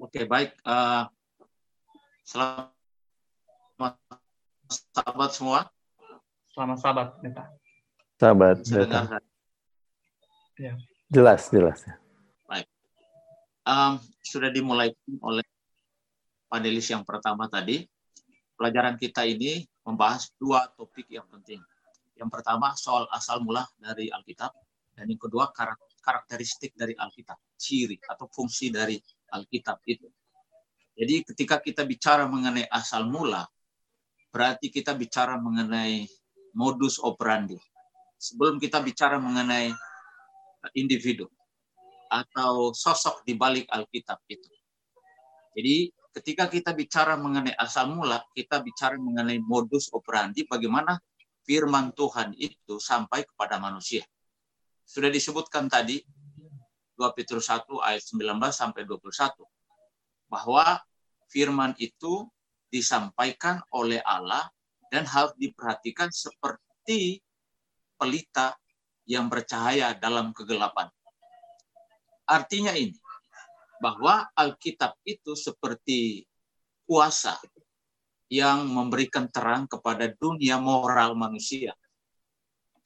Oke, baik. Uh, selamat sahabat semua. Selamat sahabat, Neta. Sahabat, Neta. Ya. Jelas, jelas. Baik. Um, sudah dimulai oleh panelis yang pertama tadi. Pelajaran kita ini membahas dua topik yang penting. Yang pertama soal asal mula dari Alkitab dan yang kedua karakteristik dari Alkitab, ciri atau fungsi dari Alkitab itu. Jadi ketika kita bicara mengenai asal mula, berarti kita bicara mengenai modus operandi. Sebelum kita bicara mengenai individu atau sosok di balik Alkitab itu. Jadi ketika kita bicara mengenai asal mula, kita bicara mengenai modus operandi bagaimana firman Tuhan itu sampai kepada manusia. Sudah disebutkan tadi 2 Petrus 1 ayat 19 sampai 21 bahwa firman itu disampaikan oleh Allah dan harus diperhatikan seperti pelita yang bercahaya dalam kegelapan. Artinya ini, bahwa Alkitab itu seperti kuasa yang memberikan terang kepada dunia moral manusia.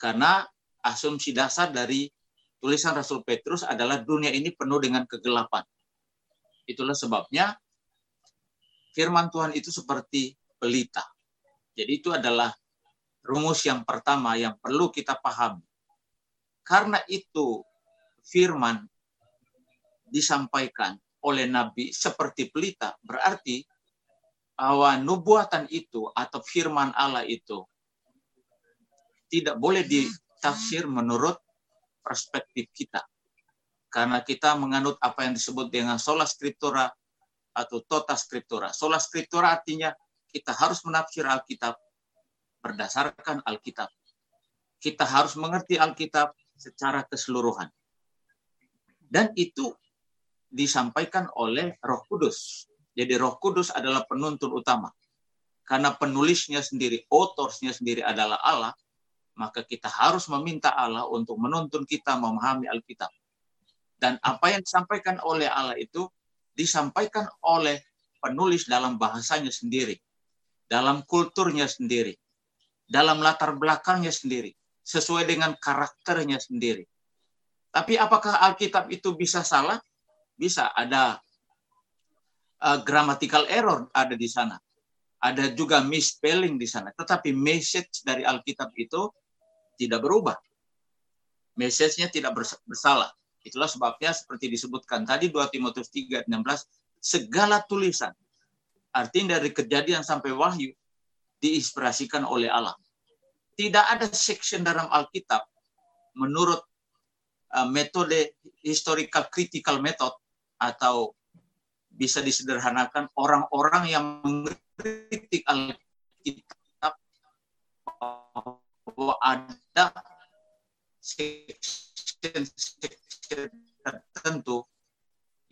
Karena asumsi dasar dari tulisan Rasul Petrus adalah dunia ini penuh dengan kegelapan. Itulah sebabnya firman Tuhan itu seperti pelita. Jadi itu adalah rumus yang pertama yang perlu kita pahami. Karena itu firman disampaikan oleh Nabi seperti pelita, berarti bahwa nubuatan itu atau firman Allah itu tidak boleh ditafsir menurut perspektif kita. Karena kita menganut apa yang disebut dengan sola scriptura atau tota scriptura. Sola scriptura artinya kita harus menafsir Alkitab berdasarkan Alkitab. Kita harus mengerti Alkitab secara keseluruhan. Dan itu disampaikan oleh Roh Kudus jadi Roh Kudus adalah penuntun utama. Karena penulisnya sendiri, otorsnya sendiri adalah Allah, maka kita harus meminta Allah untuk menuntun kita memahami Alkitab. Dan apa yang disampaikan oleh Allah itu disampaikan oleh penulis dalam bahasanya sendiri, dalam kulturnya sendiri, dalam latar belakangnya sendiri, sesuai dengan karakternya sendiri. Tapi apakah Alkitab itu bisa salah? Bisa, ada uh, grammatical error ada di sana. Ada juga misspelling di sana. Tetapi message dari Alkitab itu tidak berubah. Message-nya tidak bersalah. Itulah sebabnya seperti disebutkan tadi 2 Timotius 3 16 segala tulisan artinya dari kejadian sampai wahyu diinspirasikan oleh Allah. Tidak ada section dalam Alkitab menurut uh, metode historical critical method atau bisa disederhanakan orang-orang yang mengkritik Alkitab bahwa ada section tertentu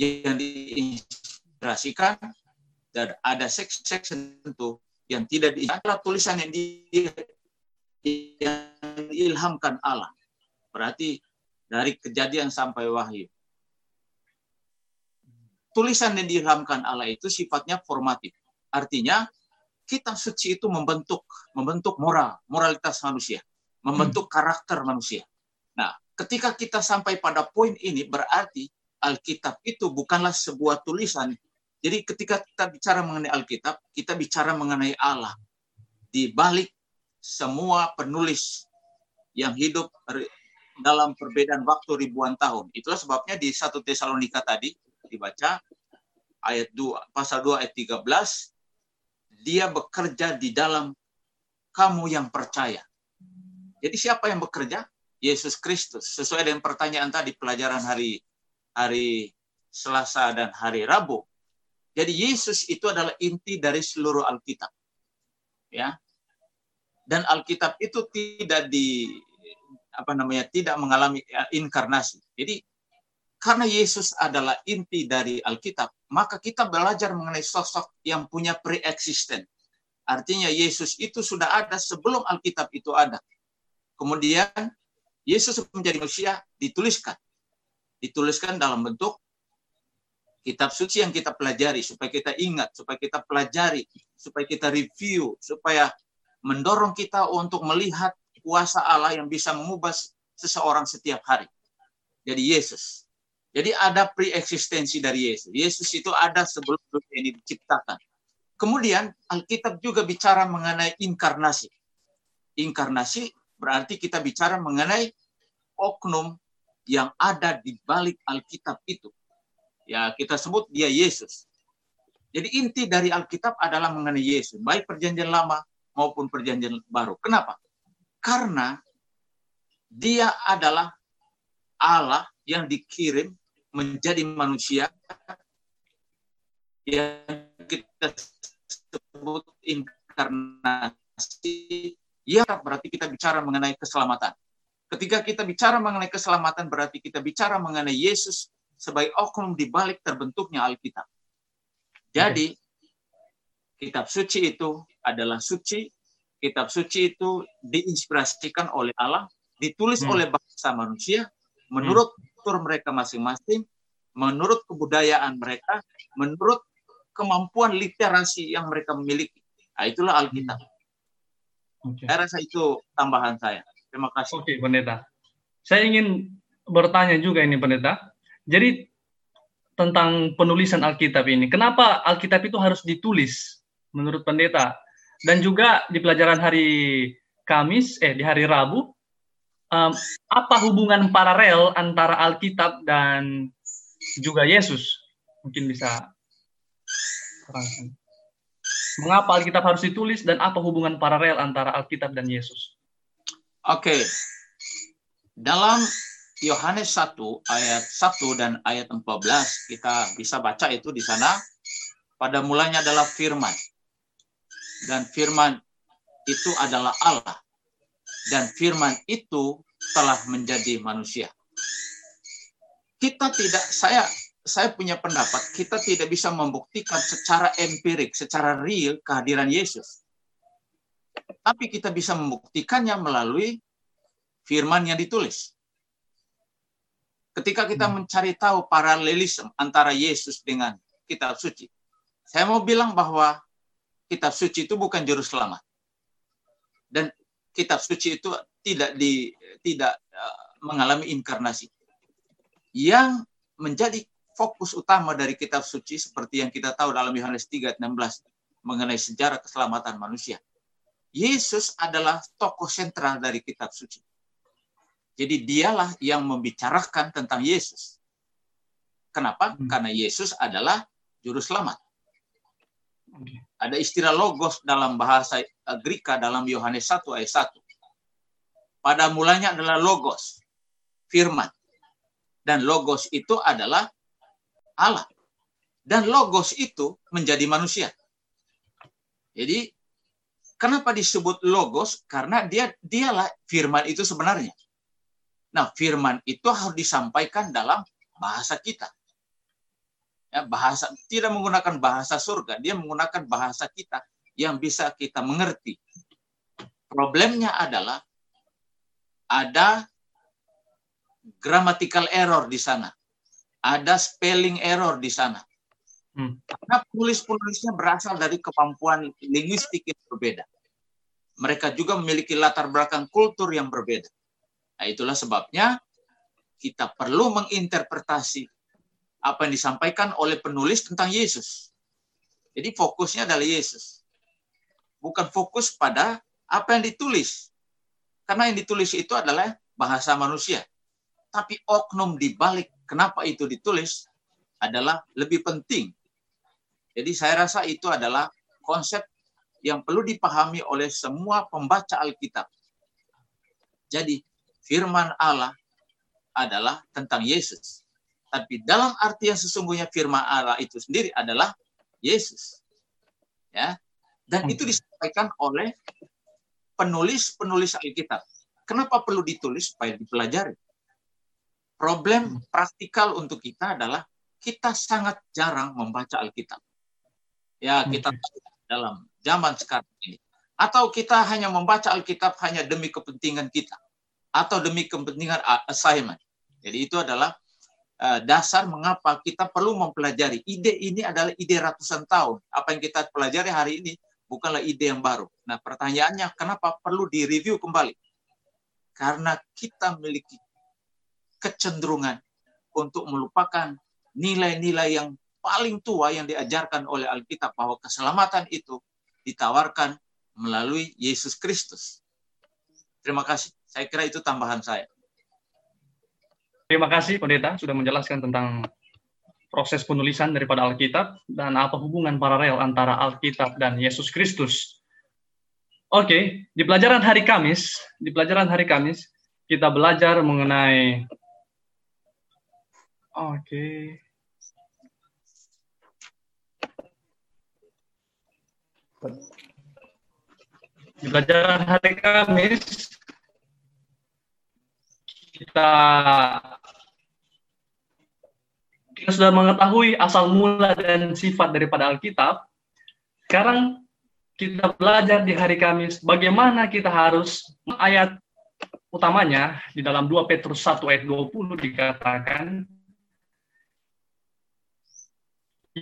yang diinspirasikan dan ada section tertentu yang tidak diinspirasikan tulisan yang, di, yang diilhamkan Allah. Berarti dari kejadian sampai wahyu tulisan yang diilhamkan Allah itu sifatnya formatif. Artinya kita suci itu membentuk membentuk moral, moralitas manusia, membentuk hmm. karakter manusia. Nah, ketika kita sampai pada poin ini berarti Alkitab itu bukanlah sebuah tulisan. Jadi ketika kita bicara mengenai Alkitab, kita bicara mengenai Allah. Di balik semua penulis yang hidup dalam perbedaan waktu ribuan tahun. Itulah sebabnya di satu Tesalonika tadi dibaca ayat 2 pasal 2 ayat 13 dia bekerja di dalam kamu yang percaya. Jadi siapa yang bekerja? Yesus Kristus. Sesuai dengan pertanyaan tadi pelajaran hari hari Selasa dan hari Rabu. Jadi Yesus itu adalah inti dari seluruh Alkitab. Ya. Dan Alkitab itu tidak di apa namanya tidak mengalami ya, inkarnasi. Jadi karena Yesus adalah inti dari Alkitab, maka kita belajar mengenai sosok yang punya pre-existent. Artinya Yesus itu sudah ada sebelum Alkitab itu ada. Kemudian Yesus menjadi manusia dituliskan. Dituliskan dalam bentuk kitab suci yang kita pelajari supaya kita ingat, supaya kita pelajari, supaya kita review, supaya mendorong kita untuk melihat kuasa Allah yang bisa mengubah seseorang setiap hari. Jadi Yesus. Jadi ada pre-eksistensi dari Yesus. Yesus itu ada sebelum dunia ini diciptakan. Kemudian Alkitab juga bicara mengenai inkarnasi. Inkarnasi berarti kita bicara mengenai oknum yang ada di balik Alkitab itu. Ya, kita sebut dia Yesus. Jadi inti dari Alkitab adalah mengenai Yesus, baik perjanjian lama maupun perjanjian baru. Kenapa? Karena dia adalah Allah yang dikirim menjadi manusia yang kita sebut inkarnasi ya berarti kita bicara mengenai keselamatan. Ketika kita bicara mengenai keselamatan berarti kita bicara mengenai Yesus sebagai oknum di balik terbentuknya Alkitab. Jadi kitab suci itu adalah suci. Kitab suci itu diinspirasikan oleh Allah ditulis hmm. oleh bangsa manusia. Menurut hmm kultur mereka masing-masing, menurut kebudayaan mereka, menurut kemampuan literasi yang mereka miliki. Nah, itulah Alkitab. Hmm. Okay. Saya rasa itu tambahan saya. Terima kasih. Oke, okay, Pendeta. Saya ingin bertanya juga ini, Pendeta. Jadi tentang penulisan Alkitab ini, kenapa Alkitab itu harus ditulis menurut Pendeta? Dan juga di pelajaran hari Kamis, eh di hari Rabu, um, apa hubungan paralel antara Alkitab dan juga Yesus? Mungkin bisa terangkan. Mengapa Alkitab harus ditulis dan apa hubungan paralel antara Alkitab dan Yesus? Oke. Okay. Dalam Yohanes 1 ayat 1 dan ayat 14 kita bisa baca itu di sana pada mulanya adalah firman. Dan firman itu adalah Allah dan firman itu telah menjadi manusia. Kita tidak saya saya punya pendapat kita tidak bisa membuktikan secara empirik, secara real kehadiran Yesus. Tapi kita bisa membuktikannya melalui firman yang ditulis. Ketika kita hmm. mencari tahu paralelisme antara Yesus dengan kitab suci, saya mau bilang bahwa kitab suci itu bukan juru selamat. Kitab suci itu tidak di tidak uh, mengalami inkarnasi. Yang menjadi fokus utama dari kitab suci seperti yang kita tahu dalam Yohanes 3 ayat 16 mengenai sejarah keselamatan manusia. Yesus adalah tokoh sentral dari kitab suci. Jadi dialah yang membicarakan tentang Yesus. Kenapa? Hmm. Karena Yesus adalah juru selamat. Ada istilah logos dalam bahasa Greka dalam Yohanes 1 ayat 1. Pada mulanya adalah logos, firman. Dan logos itu adalah Allah. Dan logos itu menjadi manusia. Jadi kenapa disebut logos? Karena dia dialah firman itu sebenarnya. Nah, firman itu harus disampaikan dalam bahasa kita ya, bahasa tidak menggunakan bahasa surga, dia menggunakan bahasa kita yang bisa kita mengerti. Problemnya adalah ada grammatical error di sana, ada spelling error di sana. Hmm. Karena penulis-penulisnya berasal dari kemampuan linguistik yang berbeda. Mereka juga memiliki latar belakang kultur yang berbeda. Nah, itulah sebabnya kita perlu menginterpretasi apa yang disampaikan oleh penulis tentang Yesus. Jadi fokusnya adalah Yesus. Bukan fokus pada apa yang ditulis. Karena yang ditulis itu adalah bahasa manusia. Tapi oknum di balik kenapa itu ditulis adalah lebih penting. Jadi saya rasa itu adalah konsep yang perlu dipahami oleh semua pembaca Alkitab. Jadi firman Allah adalah tentang Yesus tapi dalam arti yang sesungguhnya firman Allah itu sendiri adalah Yesus. Ya. Dan itu disampaikan oleh penulis-penulis Alkitab. Kenapa perlu ditulis supaya dipelajari? Problem praktikal untuk kita adalah kita sangat jarang membaca Alkitab. Ya, kita dalam zaman sekarang ini. Atau kita hanya membaca Alkitab hanya demi kepentingan kita atau demi kepentingan assignment. Jadi itu adalah dasar mengapa kita perlu mempelajari. Ide ini adalah ide ratusan tahun. Apa yang kita pelajari hari ini bukanlah ide yang baru. Nah, pertanyaannya kenapa perlu direview kembali? Karena kita memiliki kecenderungan untuk melupakan nilai-nilai yang paling tua yang diajarkan oleh Alkitab bahwa keselamatan itu ditawarkan melalui Yesus Kristus. Terima kasih. Saya kira itu tambahan saya. Terima kasih Pendeta sudah menjelaskan tentang proses penulisan daripada Alkitab dan apa hubungan paralel antara Alkitab dan Yesus Kristus. Oke, di pelajaran hari Kamis, di pelajaran hari Kamis kita belajar mengenai Oke. Di pelajaran hari Kamis kita sudah mengetahui asal mula dan sifat daripada Alkitab. Sekarang kita belajar di hari Kamis bagaimana kita harus ayat utamanya di dalam 2 Petrus 1 ayat 20 dikatakan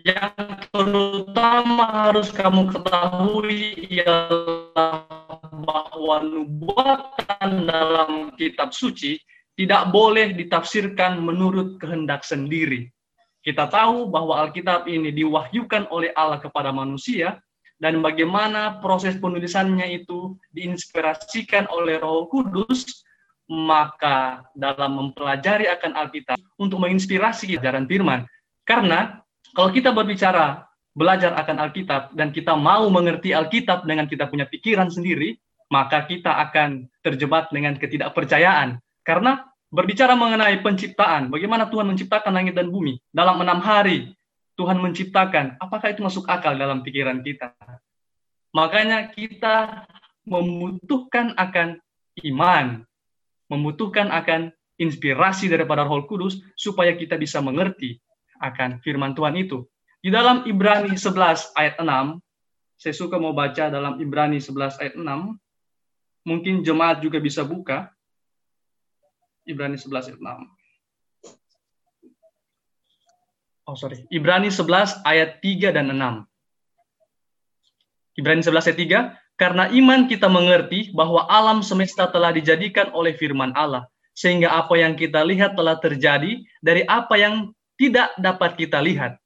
yang terutama harus kamu ketahui ialah bahwa nubuatan dalam kitab suci tidak boleh ditafsirkan menurut kehendak sendiri. Kita tahu bahwa Alkitab ini diwahyukan oleh Allah kepada manusia dan bagaimana proses penulisannya itu diinspirasikan oleh Roh Kudus, maka dalam mempelajari akan Alkitab untuk menginspirasi ajaran firman. Karena kalau kita berbicara belajar akan Alkitab dan kita mau mengerti Alkitab dengan kita punya pikiran sendiri, maka kita akan terjebak dengan ketidakpercayaan. Karena berbicara mengenai penciptaan, bagaimana Tuhan menciptakan langit dan bumi dalam enam hari, Tuhan menciptakan, apakah itu masuk akal dalam pikiran kita? Makanya kita membutuhkan akan iman, membutuhkan akan inspirasi daripada Roh Kudus supaya kita bisa mengerti akan firman Tuhan itu. Di dalam Ibrani 11 ayat 6, saya suka mau baca dalam Ibrani 11 ayat 6. Mungkin jemaat juga bisa buka. Ibrani 11 ayat 6. Oh sorry, Ibrani 11 ayat 3 dan 6. Ibrani 11 ayat 3, karena iman kita mengerti bahwa alam semesta telah dijadikan oleh firman Allah, sehingga apa yang kita lihat telah terjadi dari apa yang tidak dapat kita lihat.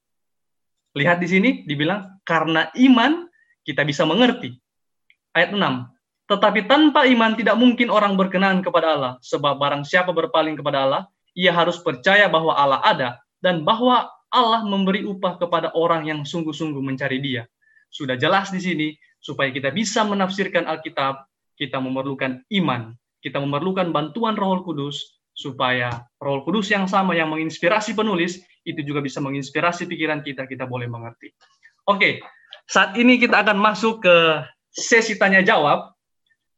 Lihat di sini dibilang karena iman kita bisa mengerti. Ayat 6. Tetapi tanpa iman tidak mungkin orang berkenan kepada Allah, sebab barang siapa berpaling kepada Allah, ia harus percaya bahwa Allah ada dan bahwa Allah memberi upah kepada orang yang sungguh-sungguh mencari Dia. Sudah jelas di sini supaya kita bisa menafsirkan Alkitab, kita memerlukan iman, kita memerlukan bantuan Roh Kudus supaya Roh Kudus yang sama yang menginspirasi penulis itu juga bisa menginspirasi pikiran kita, kita boleh mengerti. Oke, saat ini kita akan masuk ke sesi tanya jawab.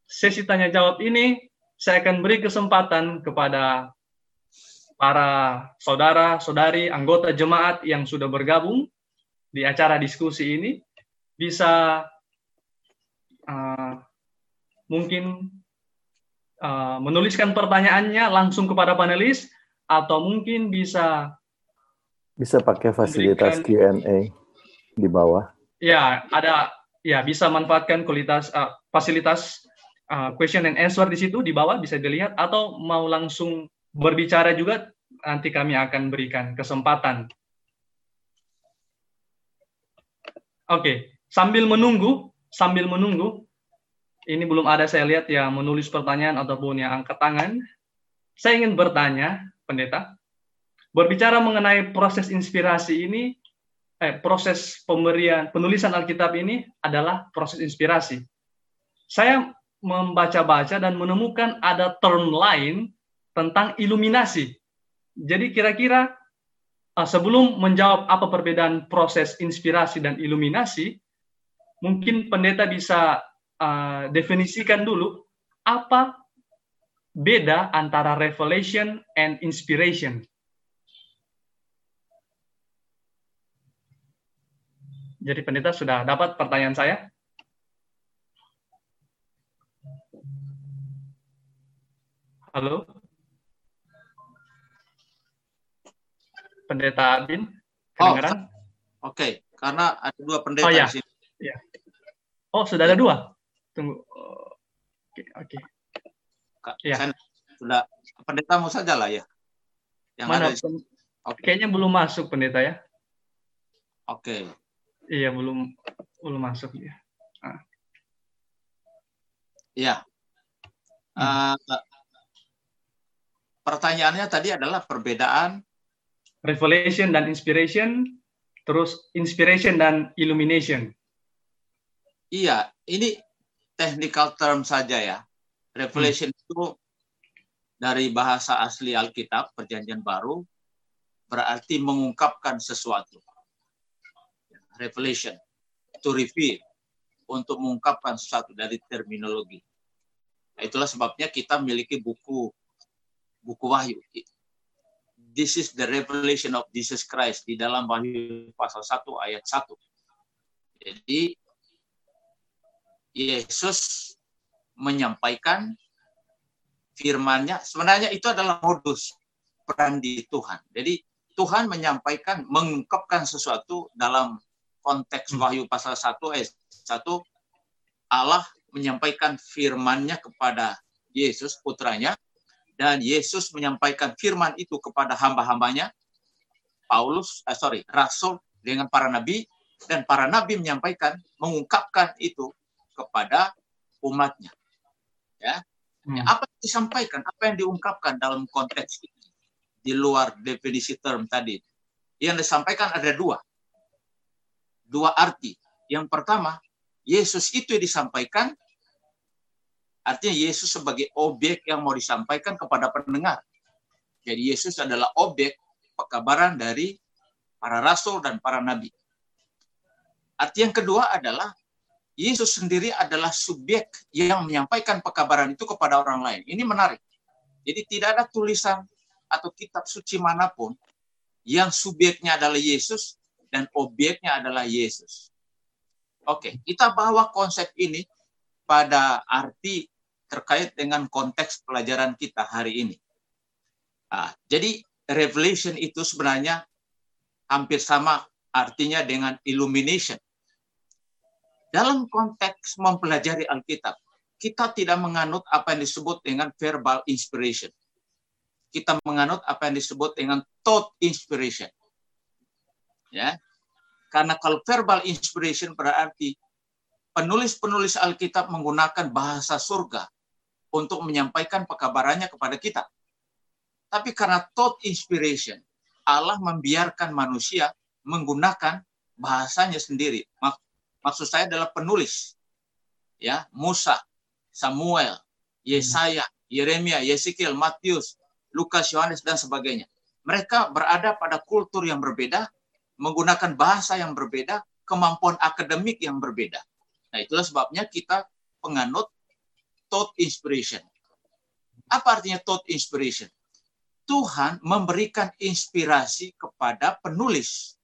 Sesi tanya jawab ini saya akan beri kesempatan kepada para saudara-saudari anggota jemaat yang sudah bergabung di acara diskusi ini bisa uh, mungkin uh, menuliskan pertanyaannya langsung kepada panelis atau mungkin bisa bisa pakai fasilitas Q&A di bawah. Ya, ada ya bisa manfaatkan kualitas uh, fasilitas uh, question and answer di situ di bawah bisa dilihat atau mau langsung berbicara juga nanti kami akan berikan kesempatan. Oke, okay. sambil menunggu, sambil menunggu ini belum ada saya lihat yang menulis pertanyaan ataupun yang angkat tangan. Saya ingin bertanya, pendeta, berbicara mengenai proses inspirasi ini, eh, proses pemberian penulisan Alkitab ini adalah proses inspirasi. Saya membaca-baca dan menemukan ada term lain tentang iluminasi. Jadi kira-kira eh, sebelum menjawab apa perbedaan proses inspirasi dan iluminasi, mungkin pendeta bisa uh, definisikan dulu apa beda antara revelation and inspiration. Jadi pendeta sudah dapat pertanyaan saya? Halo? Pendeta Oh, kedengaran? Oke, karena ada dua pendeta Oh, ya. di sini. Oh, sudah ada dua. Tunggu. Oh, Oke, oke. Iya. saya sudah pendetamu saja lah ya. Yang Mana? ada di pen- Kayaknya belum masuk pendeta ya. Oke. Iya, belum belum masuk ya. Iya. Hmm. Eh, pertanyaannya tadi adalah perbedaan Revelation dan inspiration, terus inspiration dan illumination. Iya, ini technical term saja ya. Revelation itu dari bahasa asli Alkitab, Perjanjian Baru, berarti mengungkapkan sesuatu. Revelation, to reveal, untuk mengungkapkan sesuatu dari terminologi. Itulah sebabnya kita memiliki buku buku Wahyu. This is the revelation of Jesus Christ di dalam Wahyu pasal 1 ayat 1. Jadi Yesus menyampaikan firman-Nya. Sebenarnya itu adalah modus peran di Tuhan. Jadi Tuhan menyampaikan, mengungkapkan sesuatu dalam konteks Hmm. Wahyu pasal 1 ayat 1. Allah menyampaikan firman-Nya kepada Yesus, putranya, dan Yesus menyampaikan firman itu kepada hamba-hambanya, Paulus, eh, sorry, Rasul dengan para nabi, dan para nabi menyampaikan, mengungkapkan itu kepada umatnya. Hmm. Apa yang disampaikan, apa yang diungkapkan dalam konteks ini, di luar definisi term tadi. Yang disampaikan ada dua. Dua arti. Yang pertama, Yesus itu yang disampaikan, artinya Yesus sebagai objek yang mau disampaikan kepada pendengar. Jadi Yesus adalah objek pekabaran dari para rasul dan para nabi. Arti yang kedua adalah Yesus sendiri adalah subjek yang menyampaikan pekabaran itu kepada orang lain. Ini menarik. Jadi tidak ada tulisan atau kitab suci mana pun yang subjeknya adalah Yesus dan objeknya adalah Yesus. Oke, kita bawa konsep ini pada arti terkait dengan konteks pelajaran kita hari ini. Ah, jadi revelation itu sebenarnya hampir sama artinya dengan illumination. Dalam konteks mempelajari Alkitab, kita tidak menganut apa yang disebut dengan verbal inspiration. Kita menganut apa yang disebut dengan thought inspiration. Ya. Karena kalau verbal inspiration berarti penulis-penulis Alkitab menggunakan bahasa surga untuk menyampaikan pekabarannya kepada kita. Tapi karena thought inspiration, Allah membiarkan manusia menggunakan bahasanya sendiri. Mak- Maksud saya adalah penulis. Ya, Musa, Samuel, Yesaya, Yeremia, Yeskiel, Matius, Lukas, Yohanes dan sebagainya. Mereka berada pada kultur yang berbeda, menggunakan bahasa yang berbeda, kemampuan akademik yang berbeda. Nah, itulah sebabnya kita penganut thought inspiration. Apa artinya thought inspiration? Tuhan memberikan inspirasi kepada penulis.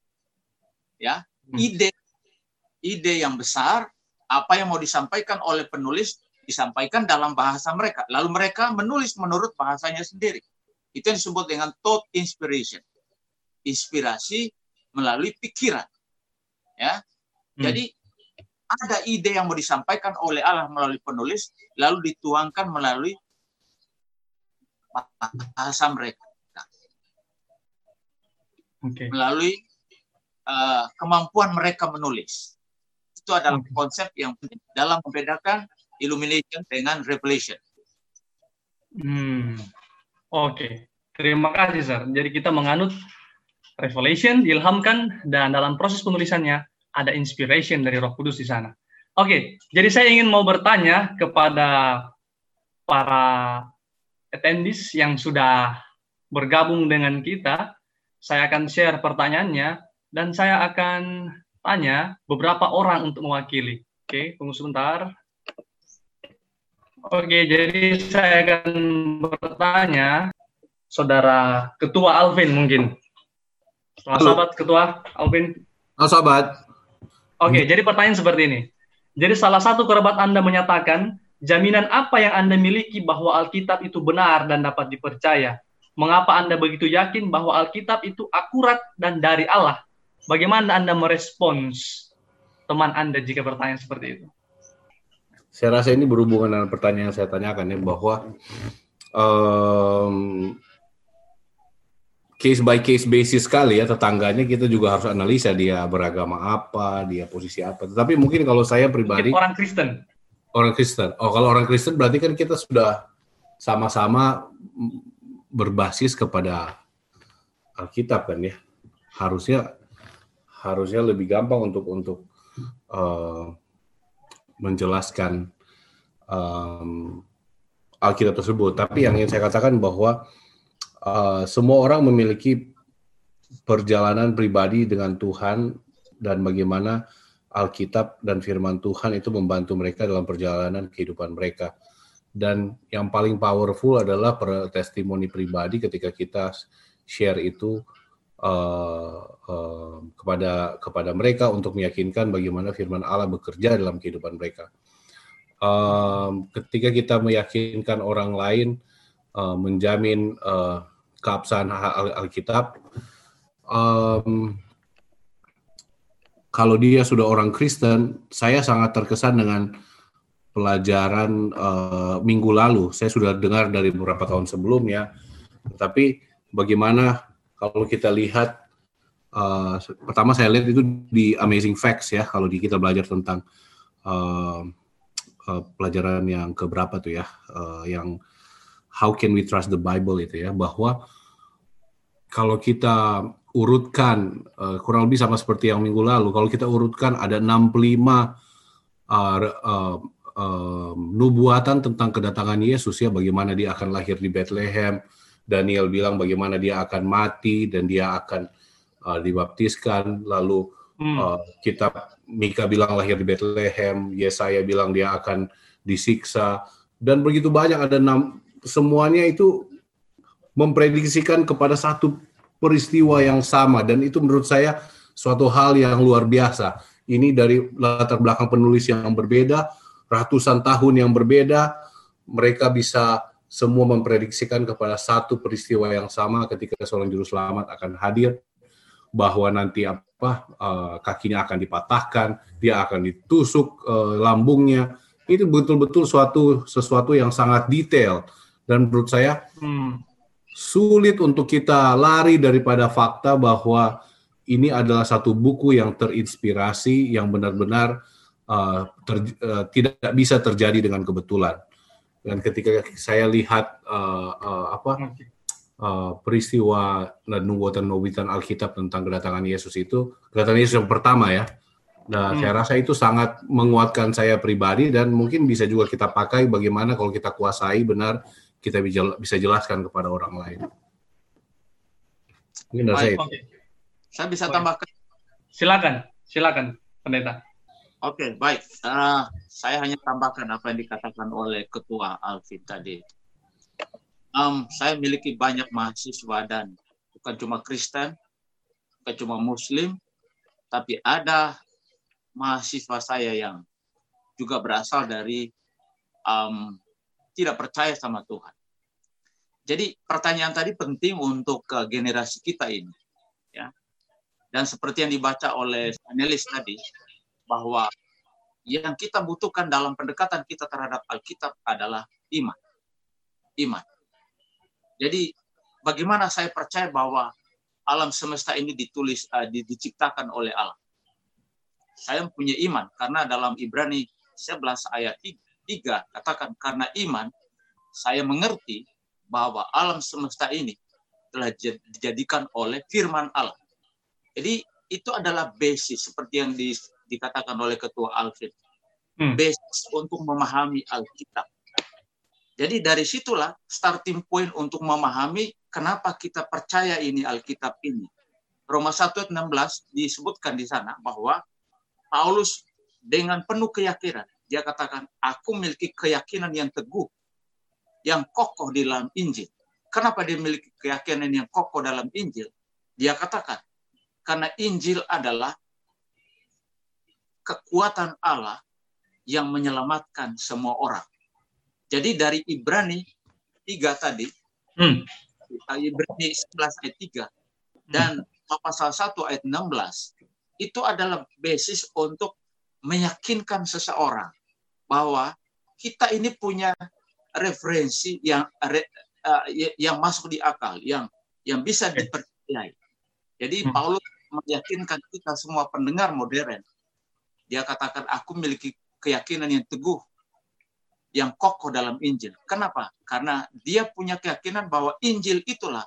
Ya, Hmm. ide ide yang besar, apa yang mau disampaikan oleh penulis disampaikan dalam bahasa mereka. Lalu mereka menulis menurut bahasanya sendiri. Itu yang disebut dengan thought inspiration. Inspirasi melalui pikiran. Ya. Hmm. Ada ide yang mau disampaikan oleh Allah melalui penulis lalu dituangkan melalui bahasa mereka, Oke. melalui eh, kemampuan mereka menulis. Itu adalah Oke. konsep yang penting dalam membedakan illumination dengan revelation. Hmm. Oke. Terima kasih, Sir. Jadi kita menganut revelation, diilhamkan, dan dalam proses penulisannya ada inspiration dari Roh Kudus di sana. Oke, jadi saya ingin mau bertanya kepada para attendees yang sudah bergabung dengan kita. Saya akan share pertanyaannya dan saya akan tanya beberapa orang untuk mewakili. Oke, tunggu sebentar. Oke, jadi saya akan bertanya Saudara Ketua Alvin mungkin. Selamat Halo. sahabat Ketua Alvin. Halo sobat, Oke, jadi pertanyaan seperti ini. Jadi salah satu kerabat Anda menyatakan, jaminan apa yang Anda miliki bahwa Alkitab itu benar dan dapat dipercaya? Mengapa Anda begitu yakin bahwa Alkitab itu akurat dan dari Allah? Bagaimana Anda merespons teman Anda jika bertanya seperti itu? Saya rasa ini berhubungan dengan pertanyaan yang saya tanyakan ya bahwa um, case by case basis sekali ya tetangganya kita juga harus analisa dia beragama apa, dia posisi apa. Tetapi mungkin kalau saya pribadi mungkin orang Kristen. Orang Kristen. Oh, kalau orang Kristen berarti kan kita sudah sama-sama berbasis kepada Alkitab kan ya. Harusnya harusnya lebih gampang untuk untuk uh, menjelaskan um, Alkitab tersebut. Tapi yang ingin saya katakan bahwa uh, semua orang memiliki perjalanan pribadi dengan Tuhan dan bagaimana Alkitab dan Firman Tuhan itu membantu mereka dalam perjalanan kehidupan mereka dan yang paling powerful adalah testimoni pribadi ketika kita share itu uh, uh, kepada kepada mereka untuk meyakinkan bagaimana firman Allah bekerja dalam kehidupan mereka. Um, ketika kita meyakinkan orang lain uh, menjamin uh, keabsahan Al Alkitab, um, kalau dia sudah orang Kristen, saya sangat terkesan dengan pelajaran uh, minggu lalu. Saya sudah dengar dari beberapa tahun sebelumnya. Tapi bagaimana kalau kita lihat uh, pertama saya lihat itu di Amazing Facts ya kalau di kita belajar tentang uh, uh, pelajaran yang keberapa tuh ya uh, yang How can we trust the Bible itu ya bahwa kalau kita urutkan uh, kurang lebih sama seperti yang minggu lalu kalau kita urutkan ada 65 uh, uh, um, nubuatan tentang kedatangan Yesus ya bagaimana dia akan lahir di Bethlehem Daniel bilang bagaimana dia akan mati dan dia akan uh, dibaptiskan lalu hmm. uh, kitab Mika bilang lahir di Bethlehem Yesaya bilang dia akan disiksa dan begitu banyak ada enam semuanya itu memprediksikan kepada satu peristiwa yang sama. Dan itu menurut saya suatu hal yang luar biasa. Ini dari latar belakang penulis yang berbeda ratusan tahun yang berbeda, mereka bisa semua memprediksikan kepada satu peristiwa yang sama ketika seorang juru selamat akan hadir bahwa nanti apa uh, kakinya akan dipatahkan, dia akan ditusuk uh, lambungnya. Itu betul-betul suatu sesuatu yang sangat detail dan menurut saya hmm. sulit untuk kita lari daripada fakta bahwa ini adalah satu buku yang terinspirasi yang benar-benar uh, ter, uh, tidak bisa terjadi dengan kebetulan. Dan ketika saya lihat uh, uh, apa uh, peristiwa dan nubuatan-nubuatan Alkitab tentang kedatangan Yesus itu, kedatangan Yesus yang pertama ya. Nah, hmm. saya rasa itu sangat menguatkan saya pribadi dan mungkin bisa juga kita pakai bagaimana kalau kita kuasai benar kita bisa jelaskan kepada orang lain. Mungkin dari saya. Saya bisa tambahkan. Silakan, silakan, pendeta. Oke, okay, baik. Uh, saya hanya tambahkan apa yang dikatakan oleh Ketua Alvin tadi. Um, saya memiliki banyak mahasiswa dan bukan cuma Kristen, bukan cuma Muslim, tapi ada mahasiswa saya yang juga berasal dari um, tidak percaya sama Tuhan. Jadi pertanyaan tadi penting untuk generasi kita ini, ya. Dan seperti yang dibaca oleh panelis tadi, bahwa yang kita butuhkan dalam pendekatan kita terhadap Alkitab adalah iman. Iman. Jadi bagaimana saya percaya bahwa alam semesta ini ditulis uh, diciptakan oleh Allah. Saya punya iman karena dalam Ibrani 11 ayat 3 katakan karena iman saya mengerti bahwa alam semesta ini telah dijadikan oleh firman Allah. Jadi itu adalah basis seperti yang di dikatakan oleh Ketua Alfred. Hmm. Basis untuk memahami Alkitab. Jadi dari situlah starting point untuk memahami kenapa kita percaya ini Alkitab ini. Roma 1 ayat 16 disebutkan di sana bahwa Paulus dengan penuh keyakinan dia katakan aku memiliki keyakinan yang teguh yang kokoh di dalam Injil. Kenapa dia memiliki keyakinan yang kokoh dalam Injil? Dia katakan karena Injil adalah kekuatan Allah yang menyelamatkan semua orang. Jadi dari Ibrani 3 tadi, hmm. Ibrani 11 ayat 3 dan pasal 1 ayat 16 itu adalah basis untuk meyakinkan seseorang bahwa kita ini punya referensi yang uh, yang masuk di akal, yang yang bisa dipercayai. Jadi hmm. Paulus meyakinkan kita semua pendengar modern. Dia katakan aku memiliki keyakinan yang teguh, yang kokoh dalam Injil. Kenapa? Karena dia punya keyakinan bahwa Injil itulah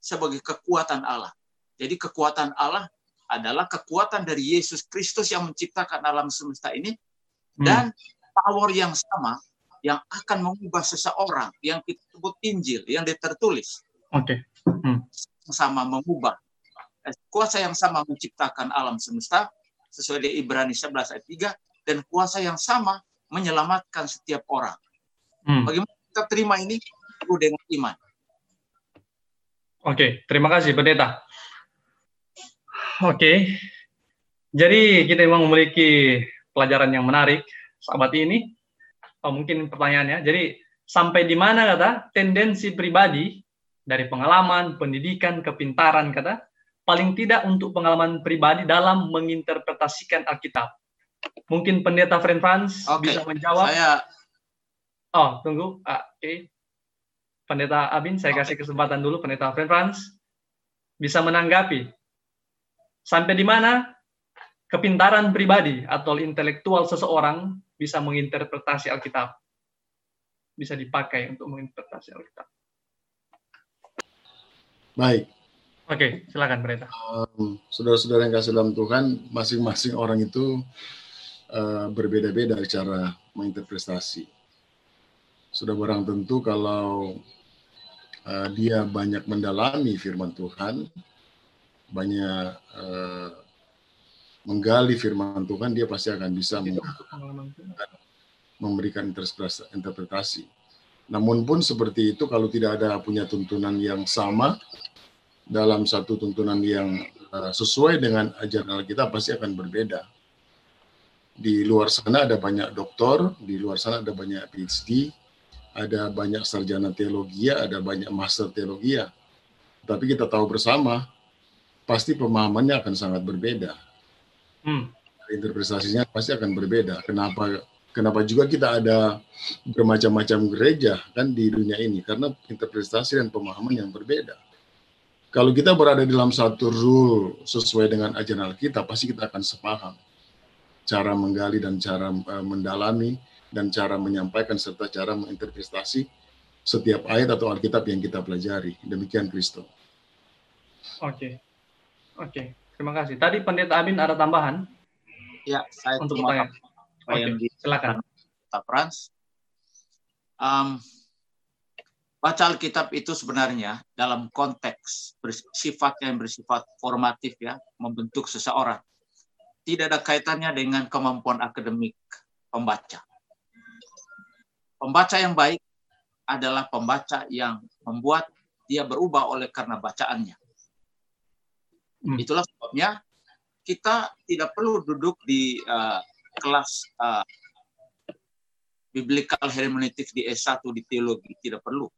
sebagai kekuatan Allah. Jadi kekuatan Allah adalah kekuatan dari Yesus Kristus yang menciptakan alam semesta ini. Dan power yang sama yang akan mengubah seseorang yang kita sebut Injil yang tertulis. Oke. Okay. Hmm. Sama mengubah. Kuasa yang sama menciptakan alam semesta sesuai dengan Ibrani 11 ayat 3 dan kuasa yang sama menyelamatkan setiap orang. Hmm. Bagaimana kita terima ini? Perlu dengan iman. Oke, terima kasih Pendeta. Oke, jadi kita memang memiliki pelajaran yang menarik sahabat ini. Oh, mungkin pertanyaannya. Jadi sampai di mana kata tendensi pribadi dari pengalaman, pendidikan, kepintaran kata paling tidak untuk pengalaman pribadi dalam menginterpretasikan Alkitab. Mungkin pendeta Friend Franz okay. bisa menjawab. Saya Oh, tunggu. Ah, Oke. Okay. Pendeta Abin, saya okay. kasih kesempatan dulu pendeta Friend Franz bisa menanggapi sampai di mana kepintaran pribadi atau intelektual seseorang bisa menginterpretasi Alkitab. Bisa dipakai untuk menginterpretasi Alkitab. Baik. Oke, silakan Pendeta. Um, saudara-saudara yang kasih dalam Tuhan, masing-masing orang itu uh, berbeda-beda cara menginterpretasi. Sudah barang tentu kalau uh, dia banyak mendalami firman Tuhan, banyak uh, menggali firman Tuhan, dia pasti akan bisa memberikan interpretasi. Namun pun seperti itu kalau tidak ada punya tuntunan yang sama dalam satu tuntunan yang uh, sesuai dengan ajaran kita pasti akan berbeda. Di luar sana ada banyak doktor, di luar sana ada banyak PhD, ada banyak sarjana teologi, ada banyak master teologi. Tapi kita tahu bersama, pasti pemahamannya akan sangat berbeda hmm. interpretasinya pasti akan berbeda. Kenapa? Kenapa juga kita ada bermacam-macam gereja kan di dunia ini karena interpretasi dan pemahaman yang berbeda. Kalau kita berada di dalam satu rule sesuai dengan ajaran kita, pasti kita akan sepaham cara menggali dan cara uh, mendalami dan cara menyampaikan serta cara menginterpretasi setiap ayat atau Alkitab yang kita pelajari. Demikian Kristo. Oke. Okay. Oke. Okay. Terima kasih. Tadi Pendeta Abin ada tambahan? Ya, saya untuk tanya. Oke, okay, silakan. Pak Frans. Um, baca Alkitab itu sebenarnya dalam konteks bersifat yang bersifat formatif ya, membentuk seseorang. Tidak ada kaitannya dengan kemampuan akademik pembaca. Pembaca yang baik adalah pembaca yang membuat dia berubah oleh karena bacaannya. Hmm. Itulah sebabnya kita tidak perlu duduk di uh, kelas uh, biblical hermeneutik di S1 di teologi, tidak perlu.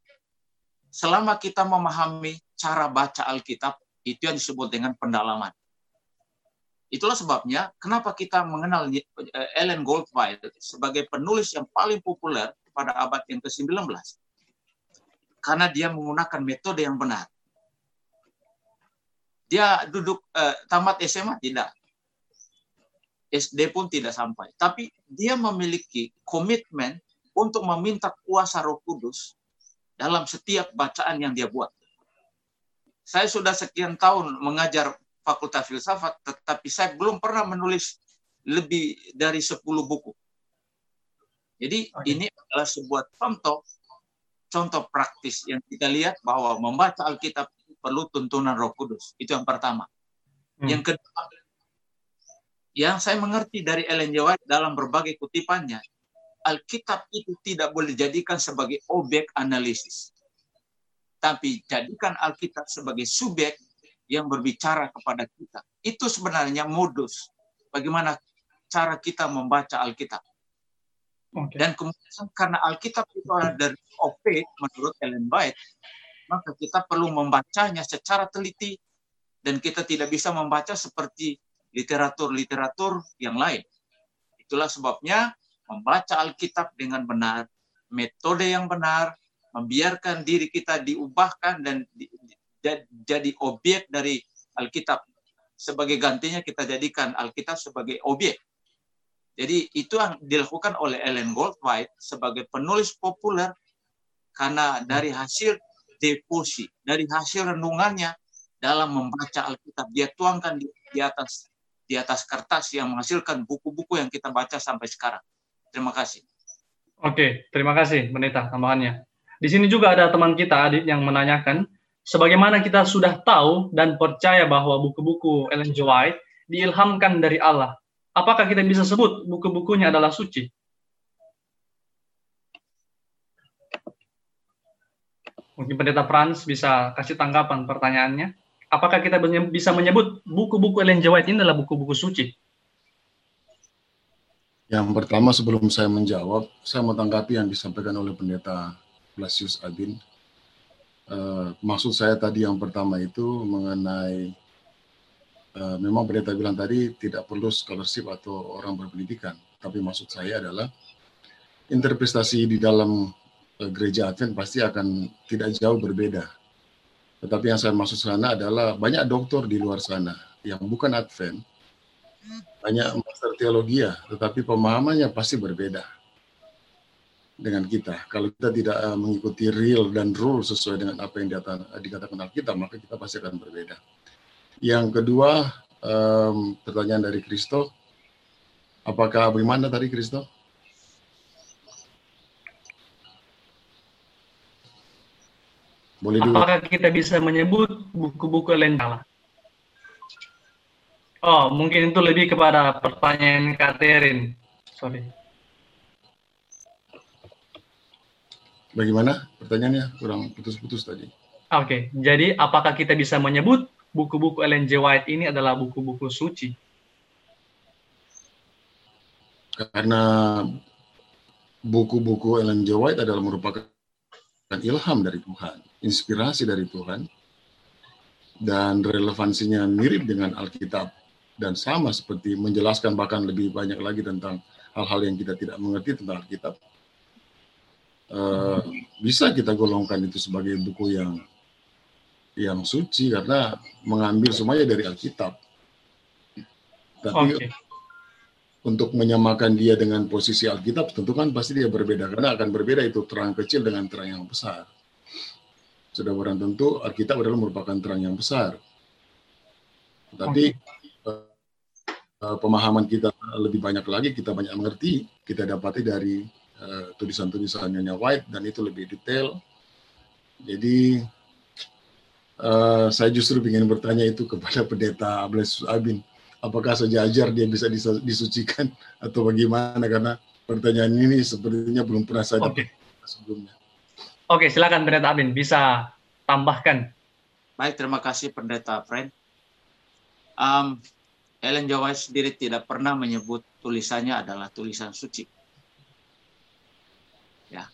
Selama kita memahami cara baca Alkitab, itu yang disebut dengan pendalaman. Itulah sebabnya kenapa kita mengenal eh, Ellen Goldwyn sebagai penulis yang paling populer pada abad yang ke-19. Karena dia menggunakan metode yang benar. Dia duduk eh, tamat SMA tidak. SD pun tidak sampai. Tapi dia memiliki komitmen untuk meminta kuasa Roh Kudus dalam setiap bacaan yang dia buat. Saya sudah sekian tahun mengajar Fakultas Filsafat, tetapi saya belum pernah menulis lebih dari 10 buku. Jadi okay. ini adalah sebuah contoh contoh praktis yang kita lihat bahwa membaca Alkitab perlu tuntunan Roh Kudus. Itu yang pertama. Hmm. Yang kedua, yang saya mengerti dari Ellen G. White dalam berbagai kutipannya, Alkitab itu tidak boleh dijadikan sebagai objek analisis. Tapi jadikan Alkitab sebagai subjek yang berbicara kepada kita. Itu sebenarnya modus bagaimana cara kita membaca Alkitab. Okay. Dan kemudian karena Alkitab itu adalah dari of menurut Ellen White, maka kita perlu membacanya secara teliti dan kita tidak bisa membaca seperti literatur-literatur yang lain. Itulah sebabnya membaca Alkitab dengan benar, metode yang benar, membiarkan diri kita diubahkan dan di, di, jadi objek dari Alkitab. Sebagai gantinya kita jadikan Alkitab sebagai objek. Jadi itu yang dilakukan oleh Ellen Goldwhite sebagai penulis populer karena dari hasil deposi, dari hasil renungannya dalam membaca Alkitab dia tuangkan di, di atas di atas kertas yang menghasilkan buku-buku yang kita baca sampai sekarang. Terima kasih. Oke, terima kasih Pendeta tambahannya. Di sini juga ada teman kita Adit yang menanyakan, sebagaimana kita sudah tahu dan percaya bahwa buku-buku Ellen G. White diilhamkan dari Allah, apakah kita bisa sebut buku-bukunya adalah suci? Mungkin Pendeta Franz bisa kasih tanggapan pertanyaannya. Apakah kita bisa menyebut buku-buku Ellen G. White ini adalah buku-buku suci? Yang pertama sebelum saya menjawab, saya mau tanggapi yang disampaikan oleh Pendeta Blasius Adin. Uh, maksud saya tadi yang pertama itu mengenai uh, memang pendeta bilang tadi tidak perlu scholarship atau orang berpendidikan, tapi maksud saya adalah interpretasi di dalam gereja Advent pasti akan tidak jauh berbeda. Tetapi yang saya maksud sana adalah banyak dokter di luar sana yang bukan Advent, banyak master teologi ya, tetapi pemahamannya pasti berbeda dengan kita. Kalau kita tidak uh, mengikuti real dan rule sesuai dengan apa yang dikatakan Alkitab, maka kita pasti akan berbeda. Yang kedua, um, pertanyaan dari Kristo, apakah bagaimana tadi Kristo? Boleh dulu. Apakah kita bisa menyebut buku-buku lentala? Oh, mungkin itu lebih kepada pertanyaan Katerin. Sorry. Bagaimana pertanyaannya? Kurang putus-putus tadi. Oke, okay. jadi apakah kita bisa menyebut buku-buku Ellen G. White ini adalah buku-buku suci? Karena buku-buku Ellen G. White adalah merupakan ilham dari Tuhan, inspirasi dari Tuhan, dan relevansinya mirip dengan Alkitab dan sama seperti menjelaskan bahkan lebih banyak lagi tentang hal-hal yang kita tidak mengerti tentang Alkitab uh, bisa kita golongkan itu sebagai buku yang yang suci karena mengambil semuanya dari Alkitab. Tapi okay. Untuk menyamakan dia dengan posisi Alkitab tentu kan pasti dia berbeda karena akan berbeda itu terang kecil dengan terang yang besar. Sudah barang tentu Alkitab adalah merupakan terang yang besar. Tapi okay. uh, pemahaman kita lebih banyak lagi, kita banyak mengerti, kita dapati dari uh, tulisan-tulisan Nyonya White dan itu lebih detail. Jadi uh, saya justru ingin bertanya itu kepada pendeta Ables Abin, apakah sejajar dia bisa disucikan atau bagaimana karena pertanyaan ini sepertinya belum pernah saya dapat okay. sebelumnya. Oke, silakan pendeta Abin bisa tambahkan. Baik, terima kasih pendeta Friend. Um, Ellen. White sendiri tidak pernah menyebut tulisannya adalah tulisan suci ya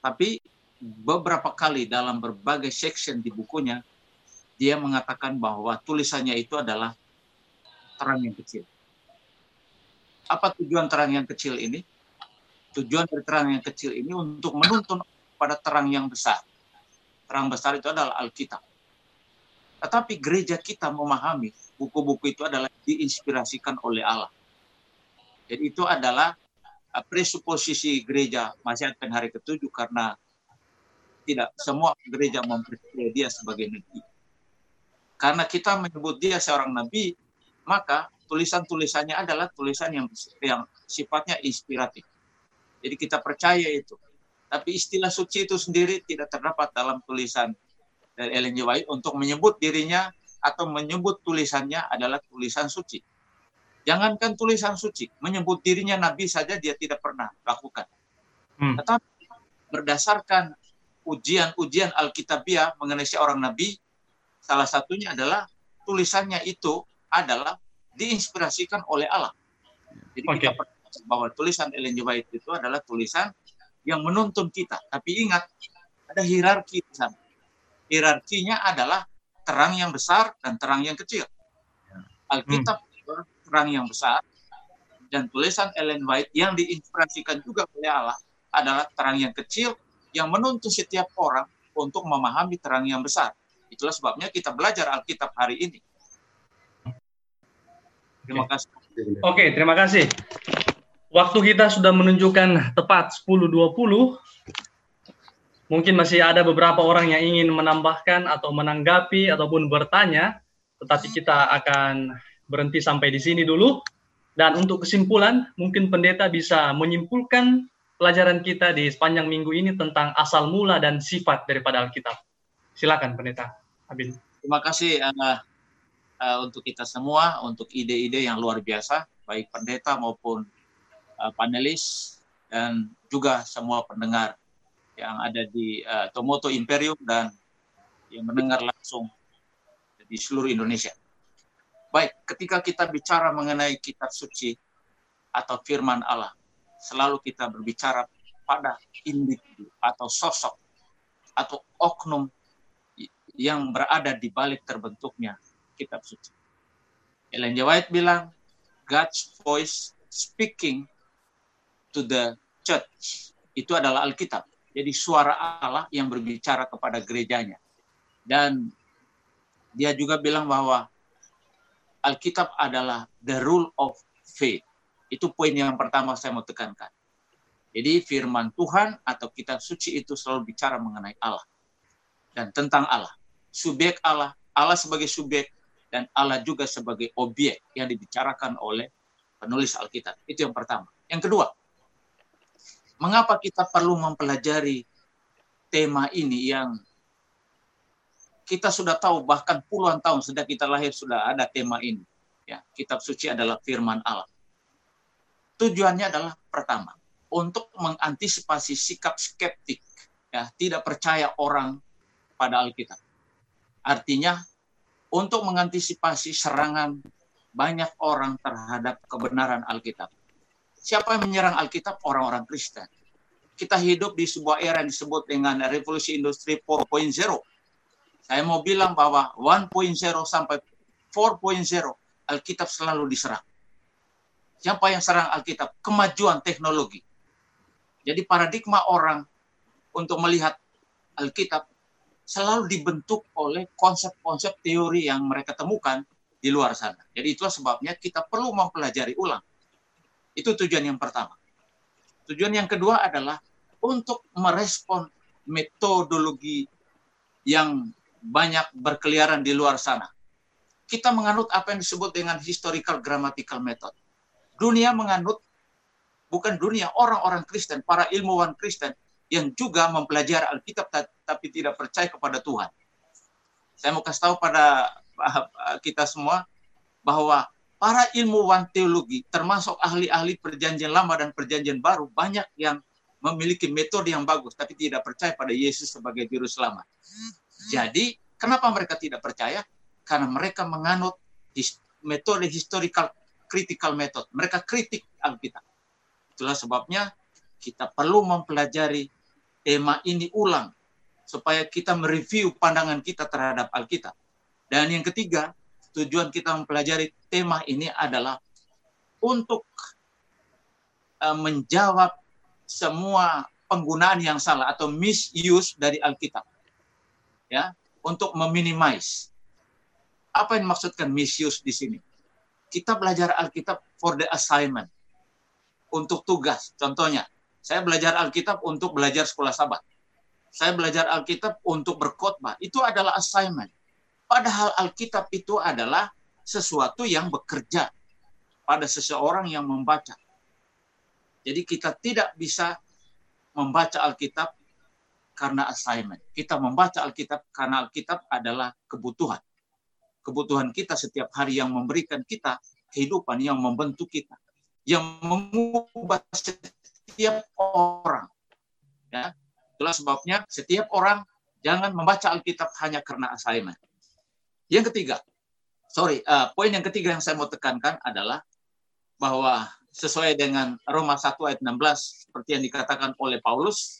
tapi beberapa kali dalam berbagai section di bukunya dia mengatakan bahwa tulisannya itu adalah terang yang kecil. Apa tujuan terang yang kecil ini? Tujuan dari terang yang kecil ini untuk menuntun pada terang yang besar. Terang besar itu adalah Alkitab. Tetapi gereja kita memahami buku-buku itu adalah diinspirasikan oleh Allah. Jadi itu adalah Uh, presuposisi gereja masih akan hari ketujuh karena tidak semua gereja mempercayai dia sebagai nabi. Karena kita menyebut dia seorang nabi, maka tulisan-tulisannya adalah tulisan yang yang sifatnya inspiratif. Jadi kita percaya itu. Tapi istilah suci itu sendiri tidak terdapat dalam tulisan dari Ellen G. White untuk menyebut dirinya atau menyebut tulisannya adalah tulisan suci. Jangankan tulisan suci, menyebut dirinya nabi saja dia tidak pernah lakukan. Hmm. Tetapi berdasarkan ujian-ujian Alkitabiah mengenai seorang nabi, salah satunya adalah tulisannya itu adalah diinspirasikan oleh Allah. Jadi okay. kita percaya bahwa tulisan Ellen G. White itu adalah tulisan yang menuntun kita. Tapi ingat, ada hierarki di sana. hierarkinya adalah terang yang besar dan terang yang kecil. Alkitab hmm. terang yang besar dan tulisan Ellen White yang diinspirasikan juga oleh Allah adalah terang yang kecil yang menuntut setiap orang untuk memahami terang yang besar. Itulah sebabnya kita belajar Alkitab hari ini. Terima kasih. Oke, terima kasih. Waktu kita sudah menunjukkan tepat 10.20. Mungkin masih ada beberapa orang yang ingin menambahkan atau menanggapi ataupun bertanya, tetapi kita akan berhenti sampai di sini dulu. Dan untuk kesimpulan, mungkin pendeta bisa menyimpulkan pelajaran kita di sepanjang minggu ini tentang asal mula dan sifat daripada Alkitab. Silakan pendeta Abin. Terima kasih uh, uh, untuk kita semua, untuk ide-ide yang luar biasa, baik pendeta maupun uh, panelis dan juga semua pendengar yang ada di uh, Tomoto Imperium dan yang mendengar langsung di seluruh Indonesia. Baik, ketika kita bicara mengenai kitab suci atau firman Allah, selalu kita berbicara pada individu atau sosok atau oknum yang berada di balik terbentuknya kitab suci. Ellen. White bilang, God's voice speaking to the church. Itu adalah Alkitab. Jadi suara Allah yang berbicara kepada gerejanya. Dan dia juga bilang bahwa Alkitab adalah the rule of faith. Itu poin yang pertama saya mau tekankan. Jadi firman Tuhan atau kitab suci itu selalu bicara mengenai Allah dan tentang Allah. Subjek Allah, Allah sebagai subjek dan Allah juga sebagai objek yang dibicarakan oleh penulis Alkitab. Itu yang pertama. Yang kedua, mengapa kita perlu mempelajari tema ini yang kita sudah tahu bahkan puluhan tahun sejak kita lahir sudah ada tema ini. Ya, kitab suci adalah firman Allah. Tujuannya adalah pertama, untuk mengantisipasi sikap skeptik, ya, tidak percaya orang pada Alkitab. Artinya untuk mengantisipasi serangan banyak orang terhadap kebenaran Alkitab. Siapa yang menyerang Alkitab? Orang-orang Kristen. Kita hidup di sebuah era yang disebut dengan revolusi industri 4.0 saya mau bilang bahwa 1.0 sampai 4.0 Alkitab selalu diserang. Siapa yang serang Alkitab? Kemajuan teknologi. Jadi paradigma orang untuk melihat Alkitab selalu dibentuk oleh konsep-konsep teori yang mereka temukan di luar sana. Jadi itulah sebabnya kita perlu mempelajari ulang. Itu tujuan yang pertama. Tujuan yang kedua adalah untuk merespon metodologi yang banyak berkeliaran di luar sana. Kita menganut apa yang disebut dengan historical grammatical method. Dunia menganut bukan dunia orang-orang Kristen, para ilmuwan Kristen yang juga mempelajari Alkitab tapi tidak percaya kepada Tuhan. Saya mau kasih tahu pada kita semua bahwa para ilmuwan teologi termasuk ahli-ahli perjanjian lama dan perjanjian baru banyak yang memiliki metode yang bagus tapi tidak percaya pada Yesus sebagai juru selamat. Jadi, kenapa mereka tidak percaya? Karena mereka menganut metode historical critical method. Mereka kritik Alkitab. Itulah sebabnya kita perlu mempelajari tema ini ulang supaya kita mereview pandangan kita terhadap Alkitab. Dan yang ketiga, tujuan kita mempelajari tema ini adalah untuk uh, menjawab semua penggunaan yang salah atau misuse dari Alkitab ya untuk meminimize. Apa yang maksudkan misuse di sini? Kita belajar Alkitab for the assignment. Untuk tugas. Contohnya, saya belajar Alkitab untuk belajar sekolah sabat. Saya belajar Alkitab untuk berkhotbah. Itu adalah assignment. Padahal Alkitab itu adalah sesuatu yang bekerja pada seseorang yang membaca. Jadi kita tidak bisa membaca Alkitab karena assignment. Kita membaca Alkitab karena Alkitab adalah kebutuhan. Kebutuhan kita setiap hari yang memberikan kita kehidupan yang membentuk kita, yang mengubah setiap orang. Ya, itulah sebabnya setiap orang jangan membaca Alkitab hanya karena assignment. Yang ketiga, sorry, uh, poin yang ketiga yang saya mau tekankan adalah bahwa sesuai dengan Roma 1 ayat 16 seperti yang dikatakan oleh Paulus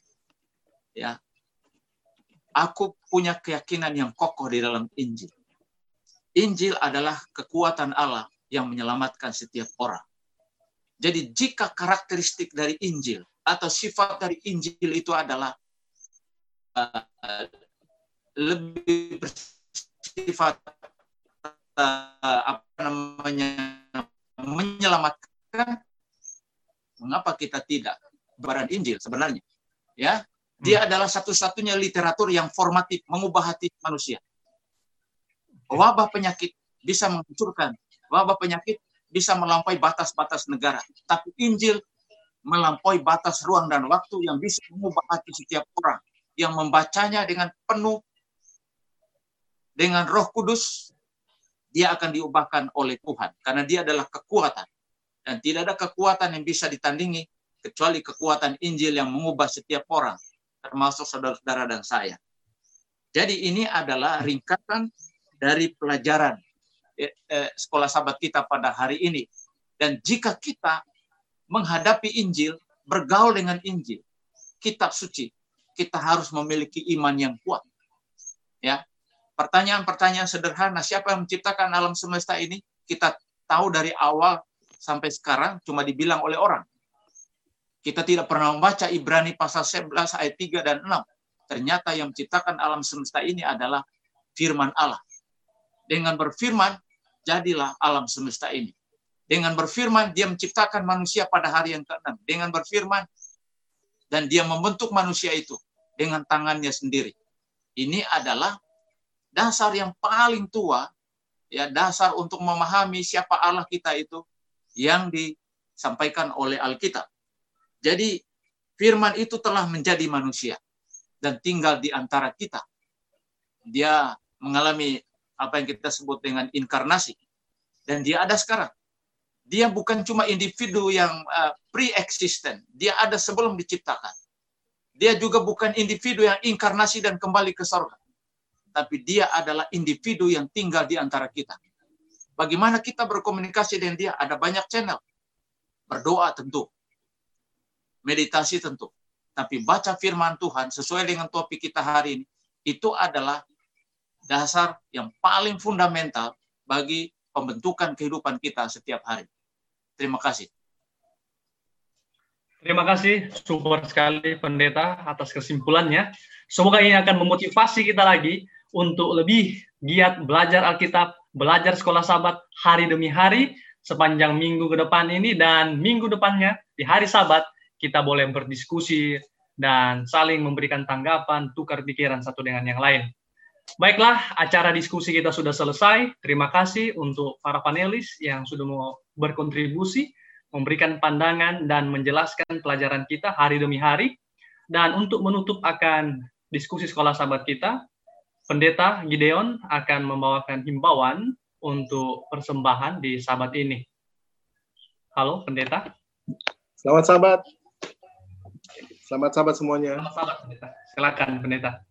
ya aku punya keyakinan yang kokoh di dalam Injil. Injil adalah kekuatan Allah yang menyelamatkan setiap orang. Jadi jika karakteristik dari Injil atau sifat dari Injil itu adalah uh, lebih bersifat uh, apa namanya menyelamatkan, mengapa kita tidak baran Injil sebenarnya? Ya, dia hmm. adalah satu-satunya literatur yang formatif mengubah hati manusia wabah penyakit bisa menghancurkan, wabah penyakit bisa melampaui batas-batas negara. Tapi Injil melampaui batas ruang dan waktu yang bisa mengubah hati setiap orang yang membacanya dengan penuh dengan Roh Kudus dia akan diubahkan oleh Tuhan karena dia adalah kekuatan dan tidak ada kekuatan yang bisa ditandingi kecuali kekuatan Injil yang mengubah setiap orang termasuk saudara-saudara dan saya. Jadi ini adalah ringkasan dari pelajaran sekolah sahabat kita pada hari ini. Dan jika kita menghadapi Injil, bergaul dengan Injil, kitab suci, kita harus memiliki iman yang kuat. Ya. Pertanyaan-pertanyaan sederhana, siapa yang menciptakan alam semesta ini? Kita tahu dari awal sampai sekarang cuma dibilang oleh orang. Kita tidak pernah membaca Ibrani pasal 11 ayat 3 dan 6. Ternyata yang menciptakan alam semesta ini adalah firman Allah. Dengan berfirman, jadilah alam semesta ini. Dengan berfirman, dia menciptakan manusia pada hari yang ke-6. Dengan berfirman, dan dia membentuk manusia itu dengan tangannya sendiri. Ini adalah dasar yang paling tua, ya dasar untuk memahami siapa Allah kita itu yang disampaikan oleh Alkitab. Jadi firman itu telah menjadi manusia dan tinggal di antara kita. Dia mengalami apa yang kita sebut dengan inkarnasi. Dan dia ada sekarang. Dia bukan cuma individu yang uh, pre-existent, dia ada sebelum diciptakan. Dia juga bukan individu yang inkarnasi dan kembali ke surga. Tapi dia adalah individu yang tinggal di antara kita. Bagaimana kita berkomunikasi dengan dia? Ada banyak channel. Berdoa tentu. Meditasi tentu. Tapi baca firman Tuhan sesuai dengan topik kita hari ini, itu adalah dasar yang paling fundamental bagi pembentukan kehidupan kita setiap hari. Terima kasih. Terima kasih, super sekali pendeta atas kesimpulannya. Semoga ini akan memotivasi kita lagi untuk lebih giat belajar Alkitab, belajar sekolah sahabat hari demi hari sepanjang minggu ke depan ini dan minggu depannya di hari sabat kita boleh berdiskusi dan saling memberikan tanggapan, tukar pikiran satu dengan yang lain. Baiklah, acara diskusi kita sudah selesai. Terima kasih untuk para panelis yang sudah mau berkontribusi, memberikan pandangan dan menjelaskan pelajaran kita hari demi hari. Dan untuk menutup akan diskusi sekolah sahabat kita, Pendeta Gideon akan membawakan himbauan untuk persembahan di sahabat ini. Halo, Pendeta. Selamat sahabat. Selamat sahabat semuanya. Selamat sahabat, Pendeta. Silakan, Pendeta.